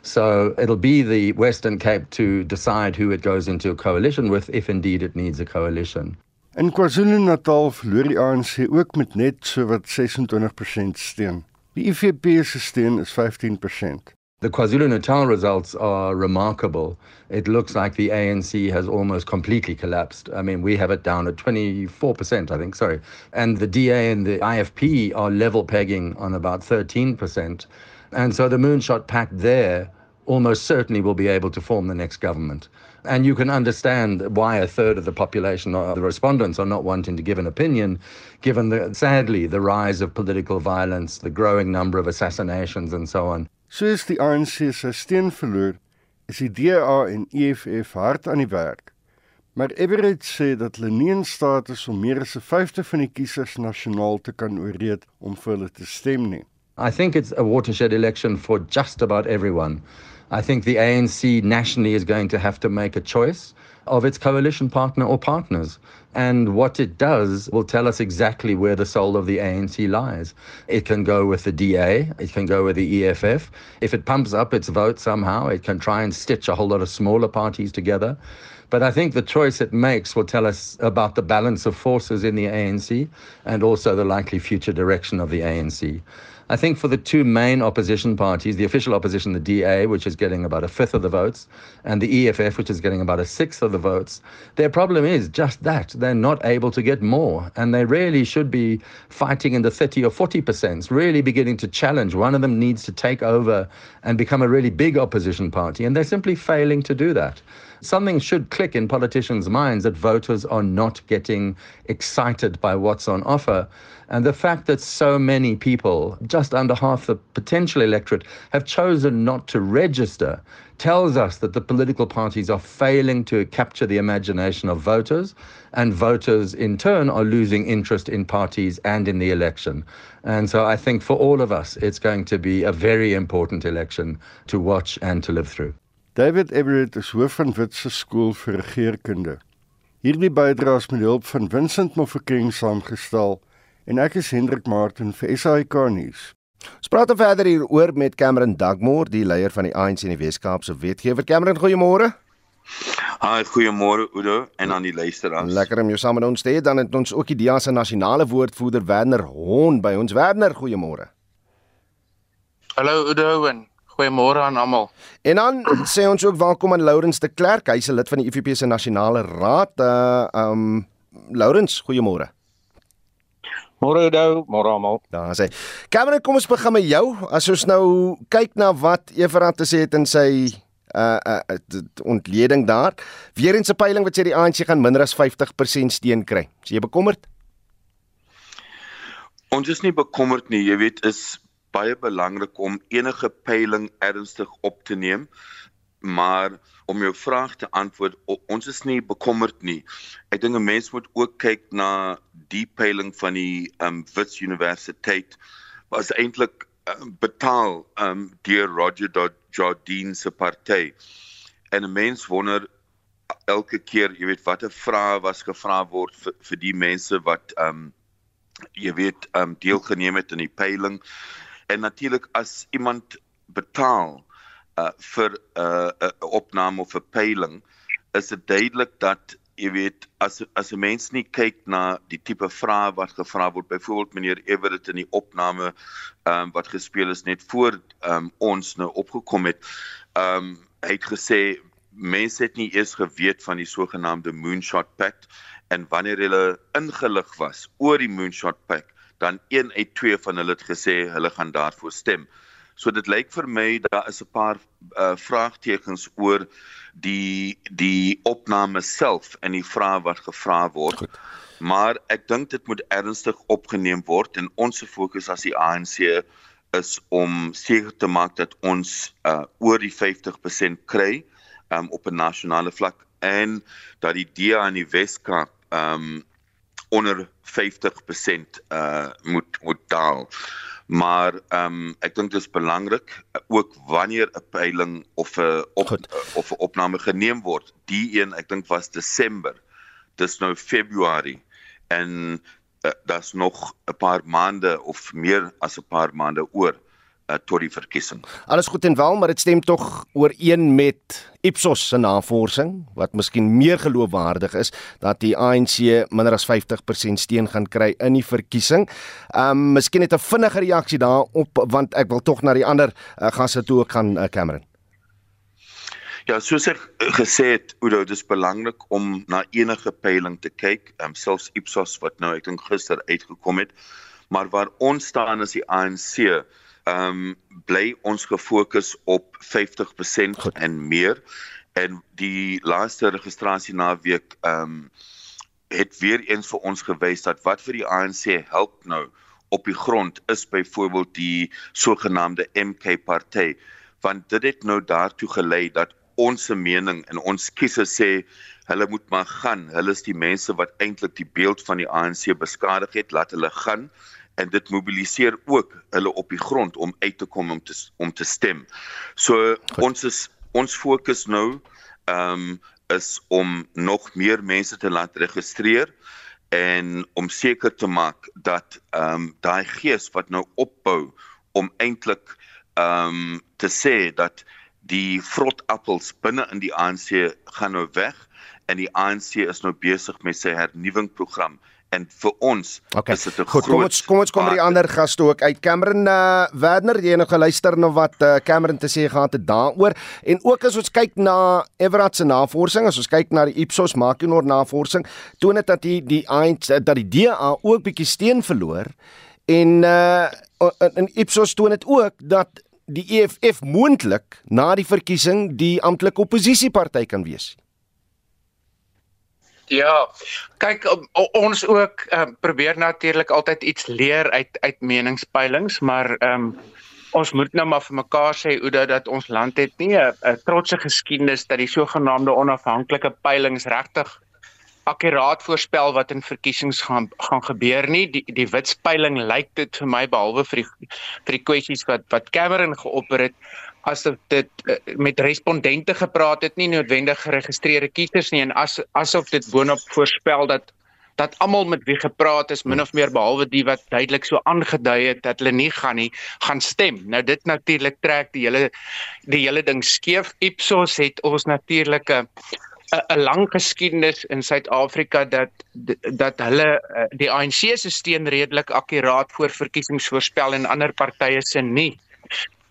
So it'll be the Western Cape to decide who it goes into a coalition with, if indeed it needs a coalition. In KwaZulu-Natal verloor die ANC ook met net so wat 26% steun. Die IFP se steun is 15%. The KwaZulu-Natal results are remarkable. It looks like the ANC has almost completely collapsed. I mean, we have it down at 24%, I think, sorry. And the DA and the IFP are level pegging on about 13%. And so the Moonshot Pact there almost certainly will be able to form the next government. And you can understand why a third of the population or the respondents are not wanting to give an opinion, given the, sadly the rise of political violence, the growing number of assassinations, and so on. Soos die ANC se steun verloor, is die DA en EFF hard aan die werk. Maar Everett sê dat hulle nie in staat is om meer as 'n vyfde van die kiesers nasionaal te kan ooreed om vir hulle te stem nie. I think it's a watershed election for just about everyone. I think the ANC nationally is going to have to make a choice of its coalition partner or partners. And what it does will tell us exactly where the soul of the ANC lies. It can go with the DA, it can go with the EFF. If it pumps up its vote somehow, it can try and stitch a whole lot of smaller parties together. But I think the choice it makes will tell us about the balance of forces in the ANC and also the likely future direction of the ANC. I think for the two main opposition parties, the official opposition, the DA, which is getting about a fifth of the votes, and the EFF, which is getting about a sixth of the votes, their problem is just that. They're not able to get more. And they really should be fighting in the 30 or 40%, really beginning to challenge. One of them needs to take over and become a really big opposition party. And they're simply failing to do that something should click in politicians' minds that voters are not getting excited by what's on offer. And the fact that so many people, just under half the potential electorate, have chosen not to register tells us that the political parties are failing to capture the imagination of voters, and voters in turn are losing interest in parties and in the election. And so I think for all of us, it's going to be a very important election to watch and to live through. David Everett is hoof van Witse Skool vir Regeringskunde. Hierdie bydraes met hulp van Vincent Mofokeng saamgestel en ek is Hendrik Martin vir SAK nuus. Ons praat verder hier oor met Cameron Dugmore, die leier van die ANC in die Wes-Kaapse wetgewer. Cameron, goeiemôre. Haai, goeiemôre Udo en aan die luisteraars. Lekker om jou saam met ons te hê. Dan het ons ook die DEA se nasionale woordvoerder Werner Hon by ons. Werner, goeiemôre. Hallo Udo en Goeiemôre aan almal. En dan sê ons ook welkom aan Lourens de Klerk. Hy's 'n lid van die IFP se nasionale raad. Uh um Lourens, goeiemôre. Môre Oudo, môre almal. Daar sê. Cameron, kom ons begin met jou. As ons nou kyk na wat Everard te sê het in sy uh uh ontleding daar. Weer eens 'n peiling wat sê die ANC gaan minder as 50% steun kry. Is jy bekommerd? Ons is nie bekommerd nie. Jy weet, is baie belangrik om enige peiling ernstig op te neem. Maar om jou vraag te antwoord, ons is nie bekommerd nie. Ek dink 'n mens moet ook kyk na die peiling van die um Wits Universiteit was eintlik um, betaal um deur Roger Jardine se party. En 'n mens wonder elke keer, jy weet, watter vrae was gevra word vir, vir die mense wat um jy weet um deelgeneem het in die peiling en natuurlik as iemand betaal uh vir 'n uh, uh, opname of 'n peiling is dit duidelik dat jy weet as as 'n mens nie kyk na die tipe vrae wat gevra word byvoorbeeld meneer Everett in die opname ehm um, wat gespeel is net voor ehm um, ons nou opgekom het ehm um, hy het gesê mense het nie eers geweet van die sogenaamde moonshot pact en wanneer hulle ingelig was oor die moonshot pact dan een uit twee van hulle het gesê hulle gaan daarvoor stem. So dit lyk vir my daar is 'n paar uh, vraagtekens oor die die opname self en die vrae wat gevra word. Goed. Maar ek dink dit moet ernstig opgeneem word en ons fokus as die ANC is om seker te maak dat ons uh, oor die 50% kry um, op 'n nasionale vlak en dat die DA in die Weskaap um, onder 50% uh moet moet daal. Maar ehm um, ek dink dit is belangrik ook wanneer 'n peiling of 'n op, uh, of 'n opname geneem word. Die een ek dink was Desember. Dis nou Februarie en uh, daar's nog 'n paar maande of meer as 'n paar maande oor uh, tot die verkiesing. Alles goed en wel, maar dit stem tog ooreen met Ipsos se navorsing wat miskien meer geloofwaardig is dat die ANC minder as 50% steun gaan kry in die verkiesing. Um miskien net 'n vinnige reaksie daarop want ek wil tog na die ander uh, gasse toe ook gaan uh, Cameron. Ja, soos ek gesê het, Oudo, dis belangrik om na enige peiling te kyk, um, selfs Ipsos wat nou ek dink gister uitgekom het, maar waar ons staan as die ANC ehm um, bly ons gefokus op 50% Goed. en meer. En die laaste registrasie naweek ehm um, het weer eens vir ons gewys dat wat vir die ANC help nou op die grond is byvoorbeeld die sogenaamde MK party. Want dit het nou daartoe gelei dat ons se mening en ons kiesers sê hulle moet maar gaan. Hulle is die mense wat eintlik die beeld van die ANC beskadig het laat hulle gaan en dit mobiliseer ook hulle op die grond om uit te kom om te om te stem. So Goed. ons is ons fokus nou ehm um, is om nog meer mense te laat registreer en om seker te maak dat ehm um, daai gees wat nou opbou om eintlik ehm um, te sê dat die vrotappels binne in die ANC gaan nou weg en die ANC is nou besig met sy hernuwingsprogram en vir ons okay. is dit 'n Goed, groot kom ons kom ons kom by die ander gaste ook uit. Cameron uh, Werner, jy het nog geluister na wat uh, Cameron te sê gehad het daaroor en ook as ons kyk na Everard se navorsing, as ons kyk na die Ipsos Makinor navorsing, toon dit dat die die ANC dat die DA ook bietjie steen verloor en uh in Ipsos toon dit ook dat die EFF moontlik na die verkiesing die amptelike oppositieparty kan wees. Ja, kyk ons ook um, probeer natuurlik altyd iets leer uit uit meningspeilings, maar ehm um, ons moet nou maar vir mekaar sê hoe dat, dat ons land het nie 'n trotse geskiedenis dat die sogenaamde onafhanklike peilings regtig akkuraat voorspel wat in verkiesings gaan gaan gebeur nie. Die die witspeiling lyk dit vir my behalwe vir die vir die kwessies wat wat Cameron geopper het asof dit uh, met respondente gepraat het, nie noodwendig geregistreerde kiesers nie en as asof dit boonop voorspel dat dat almal met wie gepraat is min of meer behalwe die wat duidelik so aangedui het dat hulle nie gaan nie gaan stem. Nou dit natuurlik trek die hele die hele ding skeef. Ipsos het ons natuurlike 'n lang geskiedenis in Suid-Afrika dat dat hulle eh, die ANC se steun redelik akkuraat voor verkiesings voorspel en ander partye se nie.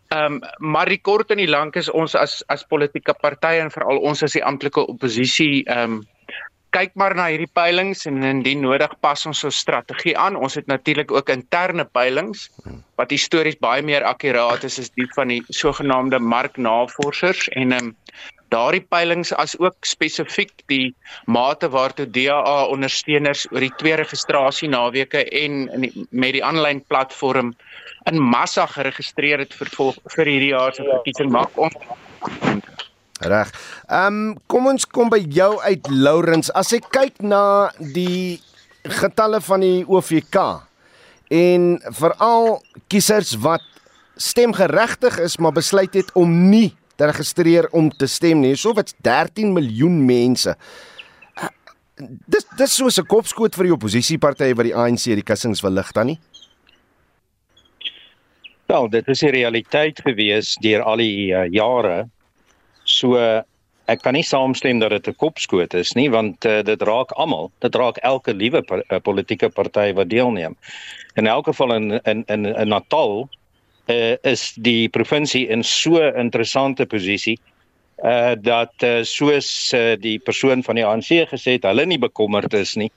Ehm um, maar die kort en die lank is ons as as politieke partye en veral ons as die amptelike oppositie ehm um, kyk maar na hierdie peilings en indien nodig pas ons ons strategie aan. Ons het natuurlik ook interne peilings wat histories baie meer akkuraat is as die van die sogenaamde marknavorsers en ehm um, daardie peilings as ook spesifiek die mate waartoe DA ondersteuners oor die twee registrasie naweke en in die, met die aanlyn platform in massa geregistreer het vir vir hierdie jaar se verkiesing maak ons Reg. Ehm um, kom ons kom by jou uit Lourens. As ek kyk na die getalle van die OVK en veral kiesers wat stemgeregtig is maar besluit het om nie te registreer om te stem nie. So wat's 13 miljoen mense. Dis dis soos 'n kopskoot vir die oppositiepartye wat die ANC die kussings wil lig dan nie. Wel, dit is die realiteit gewees deur al die uh, jare. So ek kan nie saamstem dat dit 'n kopskoot is nie want uh, dit raak almal. Dit raak elke liewe uh, politieke party wat deelneem. In elk geval in in in, in Natal uh, is die provinsie in so 'n interessante posisie uh dat uh, soos uh, die persoon van die ANC gesê het, hulle nie bekommerd is nie.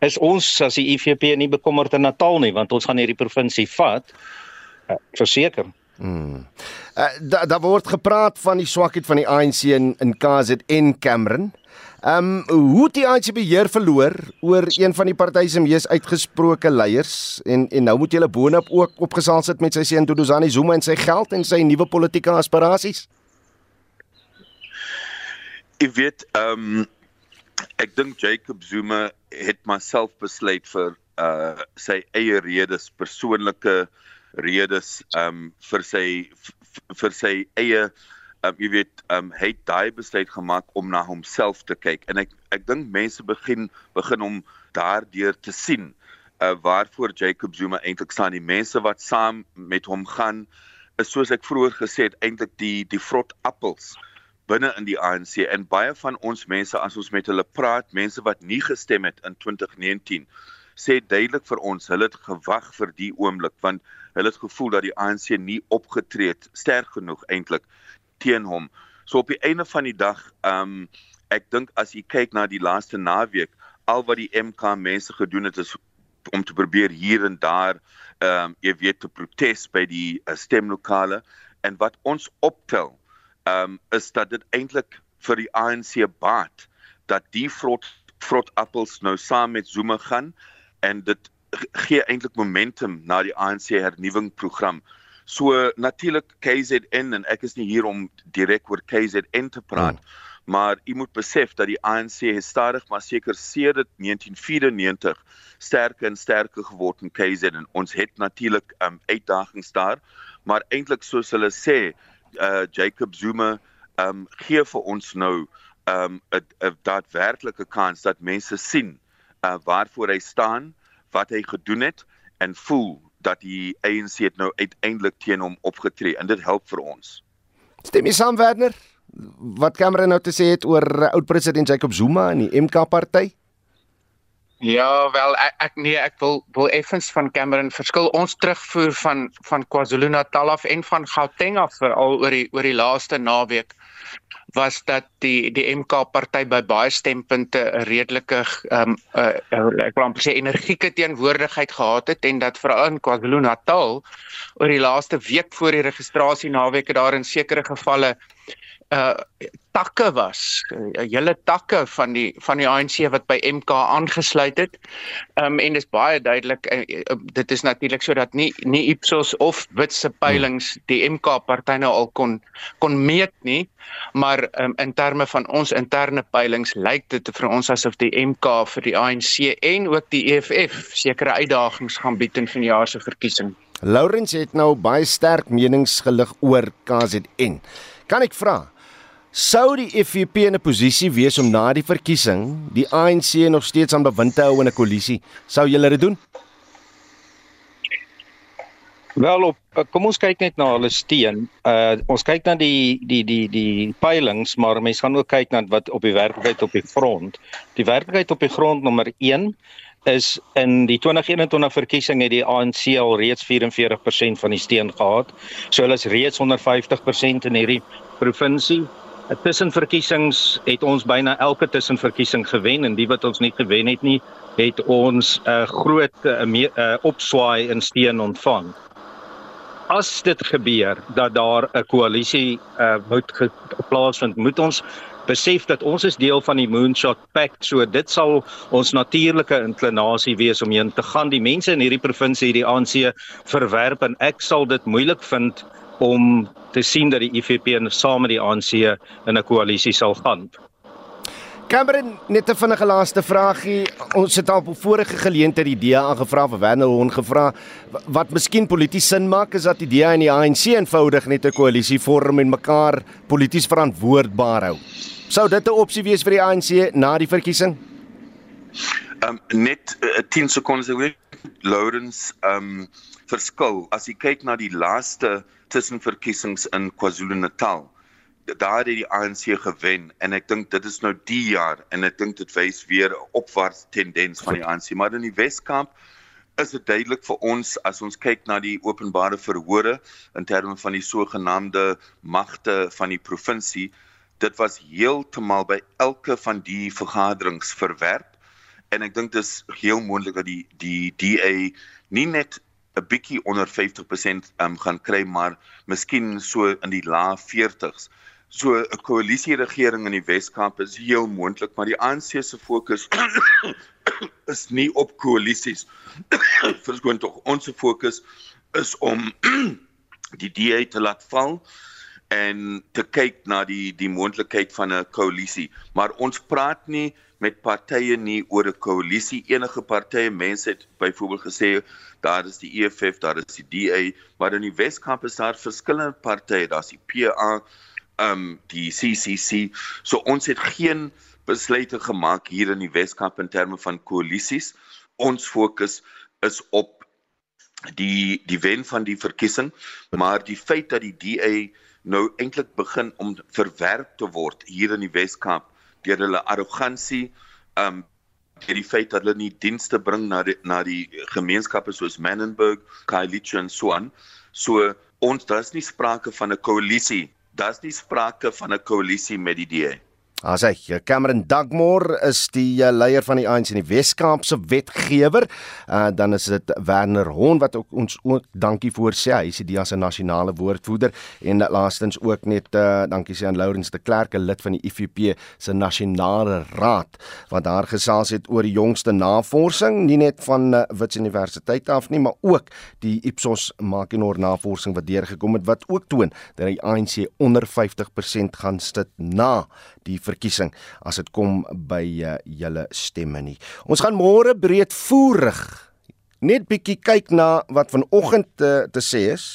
Is ons as die IFP nie bekommerd in Natal nie want ons gaan hierdie provinsie vat. Uh, verseker. Hmm. Uh, daar da word gepraat van die swakheid van die ANC in in KZN Cameron. Ehm um, hoe die ANC beheer verloor oor een van die partye se mees uitgesproke leiers en en nou moet jy hulle boonop ook opgesaal sit met sy seun Duduzani Zuma en sy geld en sy nuwe politieke aspirasies. Ek weet ehm um, ek dink Jacob Zuma het myself besluit vir uh sy eie redes, persoonlike redes um, vir sy vir sy eie um, jy weet um hy het daai besluit gemaak om na homself te kyk. En ek ek dink mense begin begin om daardeur te sien uh waarvoor Jacob Zuma eintlik staan. Die mense wat saam met hom gaan is soos ek vroeër gesê het eintlik die die vrot appels binne in die ANC en baie van ons mense as ons met hulle praat mense wat nie gestem het in 2019 sê duidelik vir ons hulle het gewag vir die oomblik want hulle het gevoel dat die ANC nie opgetree het sterk genoeg eintlik teen hom. So op die einde van die dag, ehm um, ek dink as jy kyk na die laaste naweek, al wat die MK mense gedoen het is om te probeer hier en daar ehm um, jy weet te protes by die uh, stemlokale en wat ons optel ehm um, is dat dit eintlik vir die ANC baat dat die vrot vrot appels nou saam met Zuma gaan en dit gee eintlik momentum na die ANC hernuwingsprogram. So natuurlik KZN en ek is nie hier om direk oor KZN te praat, hmm. maar u moet besef dat die ANC stadig maar seker sedert 1994 sterker en sterker geword in KZN. Ons het natuurlik um, uitdagings daar, maar eintlik soos hulle sê, uh, Jacob Zuma um, gee vir ons nou 'n um, daadwerklike kans dat mense sien uh, waarvoor hy staan, wat hy gedoen het en voel dat die ANC het nou uiteindelik teen hom opgetree en dit help vir ons. Stem jy saam Werner? Wat Cameron nou te sê het oor uh, oud president Jacob Zuma en die MK party? Ja, wel ek, ek nee, ek wil wil effens van Cameron verskil. Ons terugvoer van van KwaZulu-Natal af en van Gauteng af al oor die oor die laaste naweek was dat die die MK party by baie stempunte 'n redelike ehm um, uh, ek wil amper sê energieke teenwoordigheid gehad het en dat veral in KwaZulu-Natal oor die laaste week voor die registrasie naweke daar in sekere gevalle uh takke was, uh, hele takke van die van die ANC wat by MK aangesluit het. Um en dis baie duidelik uh, uh, dit is natuurlik sodat nie nie Ipsos of Witse peilings die MK party nou al kon kon meet nie, maar um, in terme van ons interne peilings lyk dit vir ons asof die MK vir die ANC en ook die EFF sekere uitdagings gaan bied in vanjaar se verkiesing. Lawrence het nou baie sterk menings gelig oor KZN. Kan ek vra Sou die FVP in 'n posisie wees om na die verkiesing die ANC nog steeds aan bewind te hou in 'n koalisie? Sou julle dit doen? Wel op kom ons kyk net na hulle steen. Uh ons kyk na die die die die peilings, maar mense gaan ook kyk na wat op die werklikheid op die grond. Die werklikheid op die grond nommer 1 is in die 2021 verkiesing het die ANC al reeds 44% van die steen gehad. So hulle is reeds 150% in hierdie provinsie. Tussenverkiesings het ons byna elke tussenverkiesing gewen en die wat ons nie gewen het nie, het ons 'n uh, groot uh, uh, opswaai in steen ontvang. As dit gebeur dat daar 'n koalisie uh, moet plaasvind, moet ons besef dat ons is deel van die Moonshot Pact, so dit sal ons natuurlike inklinasie wees om heen te gaan. Die mense in hierdie provinsie, die ANC verwerp en ek sal dit moeilik vind om te sien dat die IFP en saam met die ANC in 'n koalisie sal gaan. Cameron, net 'n vinnige laaste vraagie. Ons het al op vorige geleenthede die DA aangevra vir Werner Hon gevra wat miskien polities sin maak is dat die DA en die ANC eenvoudig net 'n koalisie vorm en mekaar polities verantwoordbaar hou. Sou dit 'n opsie wees vir die ANC na die verkiesing? Um net uh, 10 sekondes ek Lawrence um verskil as jy kyk na die laaste tussenverkiesings in KwaZulu-Natal. Daar het die ANC gewen en ek dink dit is nou die jaar en ek dink dit wys weer 'n opwaartse tendens van die ANC, maar in die Wes-Kaap is dit duidelik vir ons as ons kyk na die openbare verhore in terme van die sogenaamde magte van die provinsie, dit was heeltemal by elke van die vergaderings verwerp. En ek dink dit is heel moontlik dat die die DA nie net 'n bietjie onder 50% um, gaan kry maar miskien so in die lae 40s. So 'n koalisieregering in die Wes-Kaap is heel moontlik, maar die ANC se fokus is nie op koalisies. Verskoon tog, ons fokus is om die DA te laat val en te kyk na die die moontlikheid van 'n koalisie. Maar ons praat nie met partye nie oor 'n koalisie. Enige partye, mense het byvoorbeeld gesê daar is die EFF, daar is die DA, maar in die Weskaap is daar verskillende partye, daar's die PA, ehm um, die CCC. So ons het geen besluite gemaak hier in die Weskaap in terme van koalisies. Ons fokus is op die die wen van die verkiesing, maar die feit dat die DA nou eintlik begin om verwerp te word hier in die Weskaap deur hulle arrogansie um deur die feit dat hulle nie dienste bring na die, na die gemeenskappe soos Menenberg, Khayelitsha en so aan. So ons daar's nie sprake van 'n koalisie. Daar's nie sprake van 'n koalisie met die DA. As hy Cameron Dugmore is die uh, leier van die ANC in die Wes-Kaapse wetgewer, uh, dan is dit Werner Hon wat ook ons ook dankie voor sê. Hy is die DA se nasionale woordvoerder. En laastens ook net uh, dankie sê aan Lawrence de Klerk, 'n lid van die IFP se nasionale raad wat daar gesels het oor die jongste navorsing, nie net van uh, Wits Universiteit af nie, maar ook die Ipsos Makinor navorsing wat deurgekom het wat ook toon dat die ANC onder 50% gaan sit na die verkiesing as dit kom by uh, julle stemme nie. Ons gaan môre breedvoerig net bietjie kyk na wat vanoggend te, uh, te sê is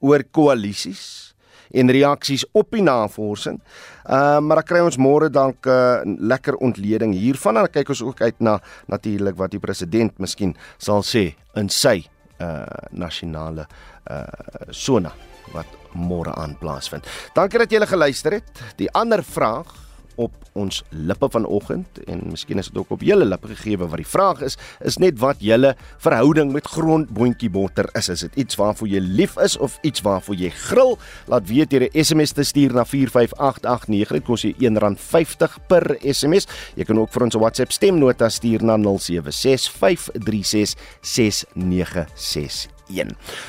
oor koalisies en reaksies op die navorsing. Ehm uh, maar dan kry ons môre dalk 'n uh, lekker ontleding hiervan en kyk ons ook uit na natuurlik wat die president miskien sal sê in sy uh nasionale uh sona wat môre aan plaasvind. Dankie dat julle geluister het. Die ander vraag op ons lippe vanoggend en miskien is dit ook op julle lippe gegee wat die vraag is, is net wat julle verhouding met grondboontjie botter is. Is dit iets waarvoor jy lief is of iets waarvoor jy gril? Laat weet deur 'n SMS te stuur na 45889. Dit kos jou R1.50 per SMS. Jy kan ook vir ons 'n WhatsApp stemnota stuur na 0765366961.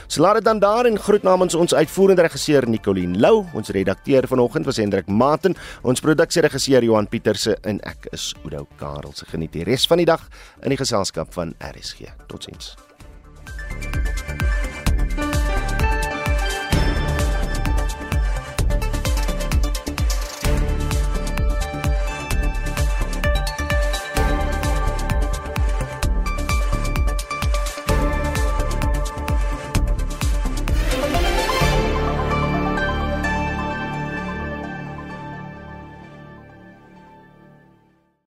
So laat dit dan daar en groet namens ons uitvoerende regisseur Nicoline Lou, ons redakteur vanoggend was Hendrik Maten, ons produksieregisseur Johan Pieterse en ek is Oudo Karel. Se geniet die res van die dag in die geselskap van RSG. Totsiens.